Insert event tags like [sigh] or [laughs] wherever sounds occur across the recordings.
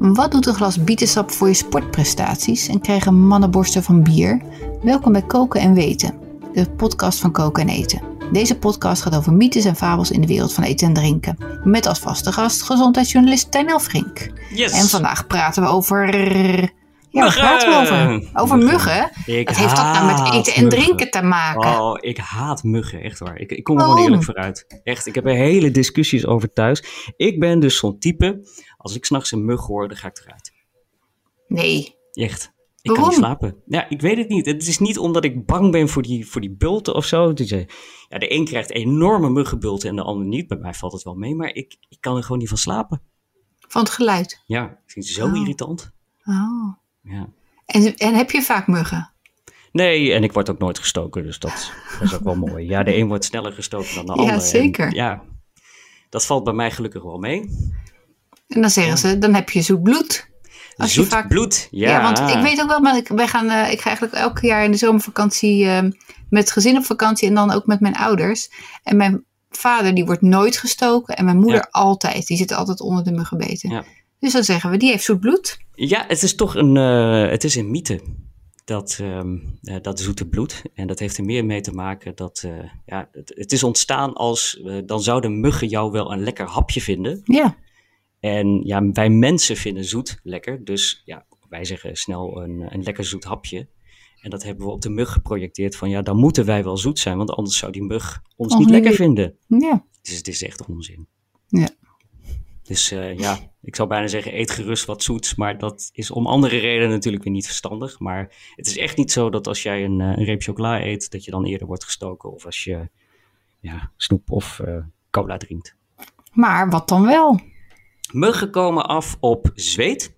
Wat doet een glas bietensap voor je sportprestaties en krijgen mannenborsten van bier? Welkom bij Koken en Weten, de podcast van Koken en Eten. Deze podcast gaat over mythes en fabels in de wereld van eten en drinken. Met als vaste gast gezondheidsjournalist Tijn Elfrink. Yes. En vandaag praten we over... Ja, waar Muggen. praten we over? Over muggen? Wat heeft dat nou met eten en muggen. drinken te maken? Oh, ik haat muggen, echt waar. Ik, ik kom er gewoon eerlijk vooruit. Echt, ik heb er hele discussies over thuis. Ik ben dus zo'n type, als ik s'nachts een mug hoor, dan ga ik eruit. Nee. Echt. Ik Waarom? kan niet slapen. Ja, ik weet het niet. Het is niet omdat ik bang ben voor die, voor die bulten of zo. Eh, ja, de een krijgt enorme muggenbulten en de ander niet. Bij mij valt het wel mee, maar ik, ik kan er gewoon niet van slapen. Van het geluid. Ja, ik vind het zo Oh. irritant. Oh. Ja. En, en heb je vaak muggen? Nee, en ik word ook nooit gestoken, dus dat, dat is ook wel [laughs] mooi. Ja, de een wordt sneller gestoken dan de ander. en zeker. ja, dat valt bij mij gelukkig wel mee. En dan zeggen ze, dan heb je zoet bloed. Als je Zoet vaak- bloed, ja. Ja, want ik weet ook wel, maar ik, wij gaan, eh, ik ga eigenlijk elke jaar in de zomervakantie eh, met gezin op vakantie en dan ook met mijn ouders. En mijn vader die wordt nooit gestoken en mijn moeder Ja. altijd. Die zit altijd onder de muggenbeten. Ja. Dus dan zeggen we, die heeft zoet bloed. Ja, het is toch een, eh, het is een mythe. Dat, ehm, eh, dat zoete bloed. En dat heeft er meer mee te maken dat, eh, ja, het, het is ontstaan als, dan zouden muggen jou wel een lekker hapje vinden. Ja. En ja, wij mensen vinden zoet lekker. Dus ja, wij zeggen snel een, een lekker zoet hapje. En dat hebben we op de mug geprojecteerd van ja, dan moeten wij wel zoet zijn, want anders zou die mug ons niet lekker vinden. Ja. Dus het is echt onzin. Ja. Dus eh, ja, ik zou bijna zeggen, eet gerust wat zoets. Maar dat is om andere redenen natuurlijk weer niet verstandig. Maar het is echt niet zo dat als jij een, eh, een reep chocola eet, dat je dan eerder wordt gestoken. Of als je ja, snoep of eh, cola drinkt. Maar wat dan wel? Muggen komen af op zweet.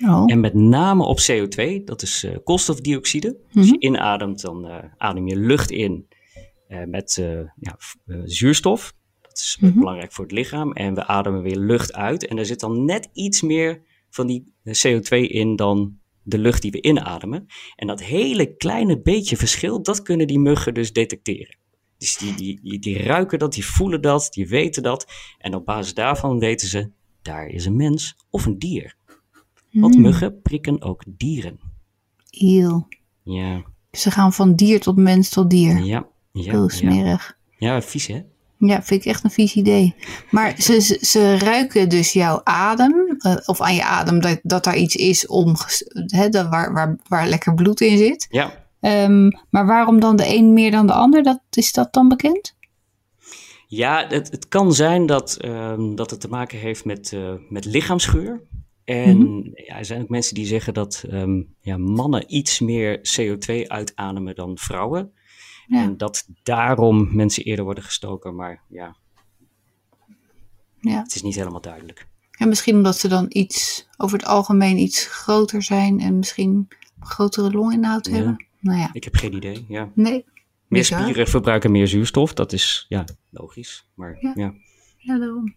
Oh. En met name op CO2, dat is koolstofdioxide. Als je inademt, dan adem je lucht in met ja, zuurstof. Is eh, belangrijk voor het lichaam. En we ademen weer lucht uit. En er zit dan net iets meer van die eh, CO2 in dan de lucht die we inademen. En dat hele kleine beetje verschil, dat kunnen die muggen dus detecteren. Dus die, die, die, die ruiken dat, die voelen dat, die weten dat. En op basis daarvan weten ze, daar is een mens of een dier. Want muggen prikken ook dieren. Eeuw. Ja, Ze gaan van dier tot mens tot dier. ja, ja. Heel ja. smerig. Ja, vies hè? Ja, vind ik echt een vies idee. Maar ze, ze, ze ruiken dus jouw adem, eh, of aan je adem, dat, dat daar iets is om, hè, waar, waar, waar lekker bloed in zit. Ja. Ehm, maar waarom dan de een meer dan de ander? Dat, is dat dan bekend? Ja, het, het kan zijn dat, ehm, dat het te maken heeft met, eh, met lichaamsgeur. En ja, er zijn ook mensen die zeggen dat ehm, ja, mannen iets meer CO2 uitademen dan vrouwen. Ja. En dat daarom mensen eerder worden gestoken. Maar ja, Ja. het is niet helemaal duidelijk. En misschien omdat ze dan iets, over het algemeen iets groter zijn en misschien grotere longinhoud Ja. hebben. Nou ja, Ik heb geen idee. Ja. nee. Meer Bizar. spieren verbruiken meer zuurstof. Dat is ja, logisch. Maar Ja. ja. Ja, daarom.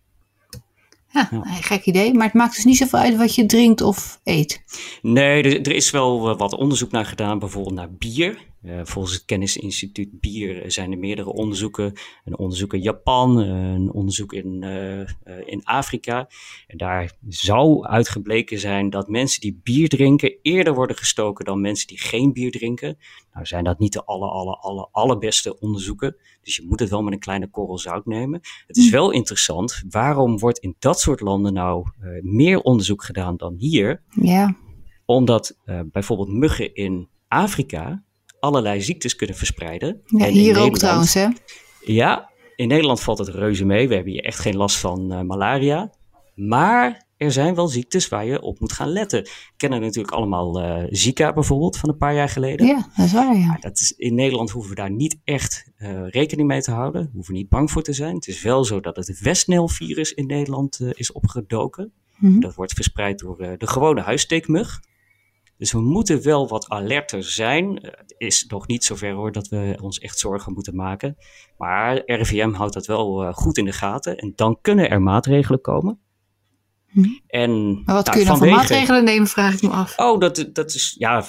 Ja, nee, gek idee. Maar het maakt dus niet zoveel uit wat je drinkt of eet. Nee, er, er is wel eh, wat onderzoek naar gedaan, bijvoorbeeld naar bier. Eh, volgens het Kennisinstituut Bier zijn er meerdere onderzoeken. Een onderzoek in Japan, eh, een onderzoek in, in Afrika. En daar zou uitgebleken zijn dat mensen die bier drinken eerder worden gestoken dan mensen die geen bier drinken. Nou zijn dat niet de alle, alle, alle, allerbeste onderzoeken. Dus je moet het wel met een kleine korrel zout nemen. Het is wel interessant, waarom wordt in dat soort landen nou eh, meer onderzoek gedaan dan hier? Ja, Omdat eh, bijvoorbeeld muggen in Afrika allerlei ziektes kunnen verspreiden. ja En hier ook trouwens hè. Ja, in Nederland valt het reuze mee. We hebben hier echt geen last van eh, malaria. Maar er zijn wel ziektes waar je op moet gaan letten. We kennen natuurlijk allemaal eh, Zika bijvoorbeeld van een paar jaar geleden. Ja, dat is waar ja. Dat is, in Nederland hoeven we daar niet echt eh, rekening mee te houden. We hoeven niet bang voor te zijn. Het is wel zo dat het Westnil-virus in Nederland eh, is opgedoken. Mhm. Dat wordt verspreid door de gewone huissteekmug. Dus we moeten wel wat alerter zijn. Het is nog niet zover hoor dat we ons echt zorgen moeten maken. Maar RIVM houdt dat wel goed in de gaten. En dan kunnen er maatregelen komen. Hm. En, maar wat nou, kun je dan voor maatregelen nemen, vraag ik me af. Oh, dat, dat, is, ja,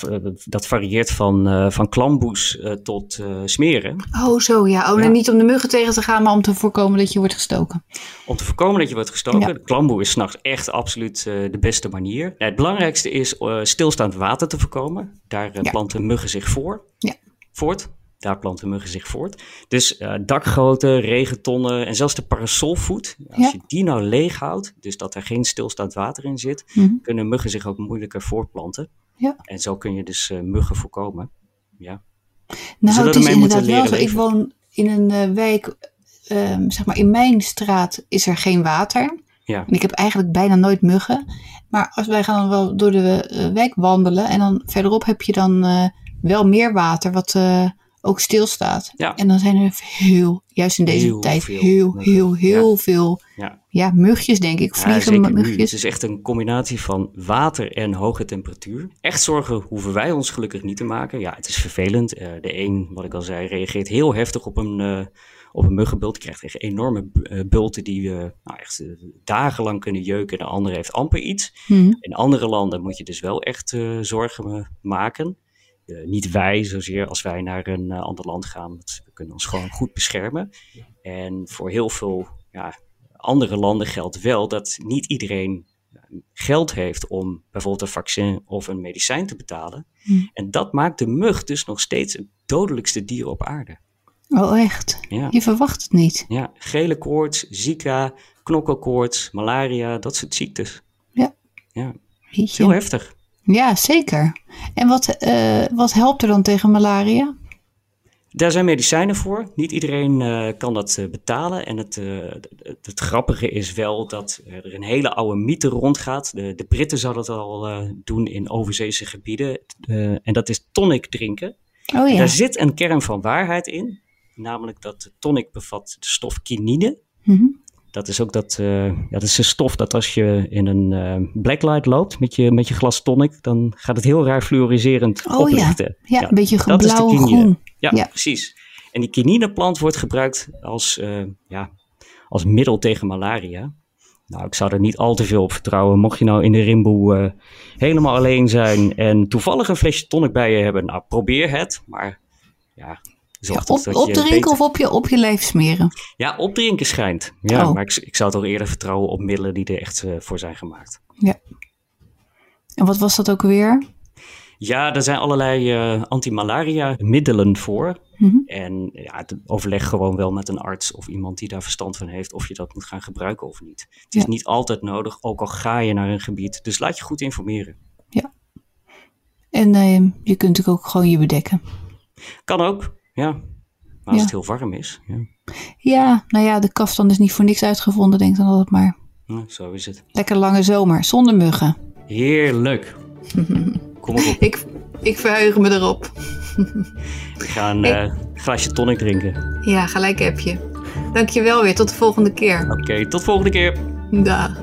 dat varieert van, uh, van klamboes uh, tot uh, smeren. Oh, zo ja. Oh, ja. niet om de muggen tegen te gaan, maar om te voorkomen dat je wordt gestoken. Om te voorkomen dat je wordt gestoken. Ja. De klamboe is s'nachts echt absoluut de beste manier. Nou, het belangrijkste is stilstaand water te voorkomen. Daar planten muggen zich voor. Ja. Voort daar planten muggen zich voort. Dus uh, dakgoten, regentonnen en zelfs de parasolvoet. Als je die nou leeg houdt, dus dat er geen stilstaand water in zit, mhm. kunnen muggen zich ook moeilijker voortplanten. Ja. En zo kun je dus uh, muggen voorkomen. Ja. Nou, het is inderdaad wel zo. Ik woon in een uh, wijk, um, zeg maar in mijn straat is er geen water. Ja. En ik heb eigenlijk bijna nooit muggen. Maar als wij gaan dan wel door de wijk wandelen en dan verderop heb je dan wel meer water, wat ook stilstaat. Ja. En dan zijn er heel, juist in deze tijd, heel, heel, heel veel ja. ja. mugjes, denk ik. Vliegen mugjes. Het is echt een combinatie van water en hoge temperatuur. Echt zorgen hoeven wij ons gelukkig niet te maken. Ja, het is vervelend. Uh, de een, wat ik al zei, reageert heel heftig op een, uh, op een muggenbult. Krijgt echt enorme uh, bulten die we nou, echt dagenlang kunnen jeuken. De andere heeft amper iets. Hmm. In andere landen moet je dus wel echt zorgen maken. Uh, niet wij zozeer als wij naar een uh, ander land gaan. we kunnen ons gewoon goed beschermen. En voor heel veel ja, andere landen geldt wel dat niet iedereen geld heeft om bijvoorbeeld een vaccin of een medicijn te betalen. Hm. En dat maakt de mug dus nog steeds het dodelijkste dier op aarde. Oh, echt? Ja. Je verwacht het niet. Ja, gele koorts, Zika, knokkelkoorts, malaria, dat soort ziektes. Ja. Ja, heel heftig. Ja, zeker. En wat, uh, wat helpt er dan tegen malaria? Daar zijn medicijnen voor. Niet iedereen uh, kan dat uh, betalen. En het, het, het, grappige is wel dat er een hele oude mythe rondgaat. De, de Britten zouden dat al doen in overzeese gebieden. en dat is tonic drinken. Oh, ja. Daar zit een kern van waarheid in. Namelijk dat tonic bevat de stof kinine. Mm dat is ook dat, uh, ja, dat is een stof dat als je in een uh, blacklight loopt met je, met je glas tonic, dan gaat het heel raar fluoriserend oh, oplichten. Ja. ja, een beetje blauw-groen. Ja, ja, precies. En die kinineplant wordt gebruikt als, uh, ja, als middel tegen malaria. Nou, ik zou er niet al te veel op vertrouwen. Mocht je nou in de rimboe helemaal alleen zijn en toevallig een flesje tonic bij je hebben, nou probeer het. Maar ja, ja, op, opdrinken of op je, op je lijf smeren? Ja, opdrinken schijnt. Ja, oh. maar ik, ik zou toch eerder vertrouwen op middelen die er echt uh, voor zijn gemaakt. Ja. En wat was dat ook weer? Ja, er zijn allerlei uh, antimalaria middelen voor. Mm -hmm. En ja, overleg gewoon wel met een arts of iemand die daar verstand van heeft of je dat moet gaan gebruiken of niet. Het is ja. niet altijd nodig, ook al ga je naar een gebied. Dus laat je goed informeren. Ja. En uh, je kunt natuurlijk ook gewoon je bedekken. Kan ook. Ja, maar als ja. het heel warm is. Ja. ja, nou ja, de kaftan is niet voor niks uitgevonden, denk dan altijd maar. Ja, zo is het. Lekker lange zomer, zonder muggen. Heerlijk. [laughs] Kom op. ik, ik verheug me erop. We gaan een uh, glaasje tonic drinken. Ja, gelijk heb je. Dankjewel weer, tot de volgende keer. Oké, okay, tot volgende keer. Dag.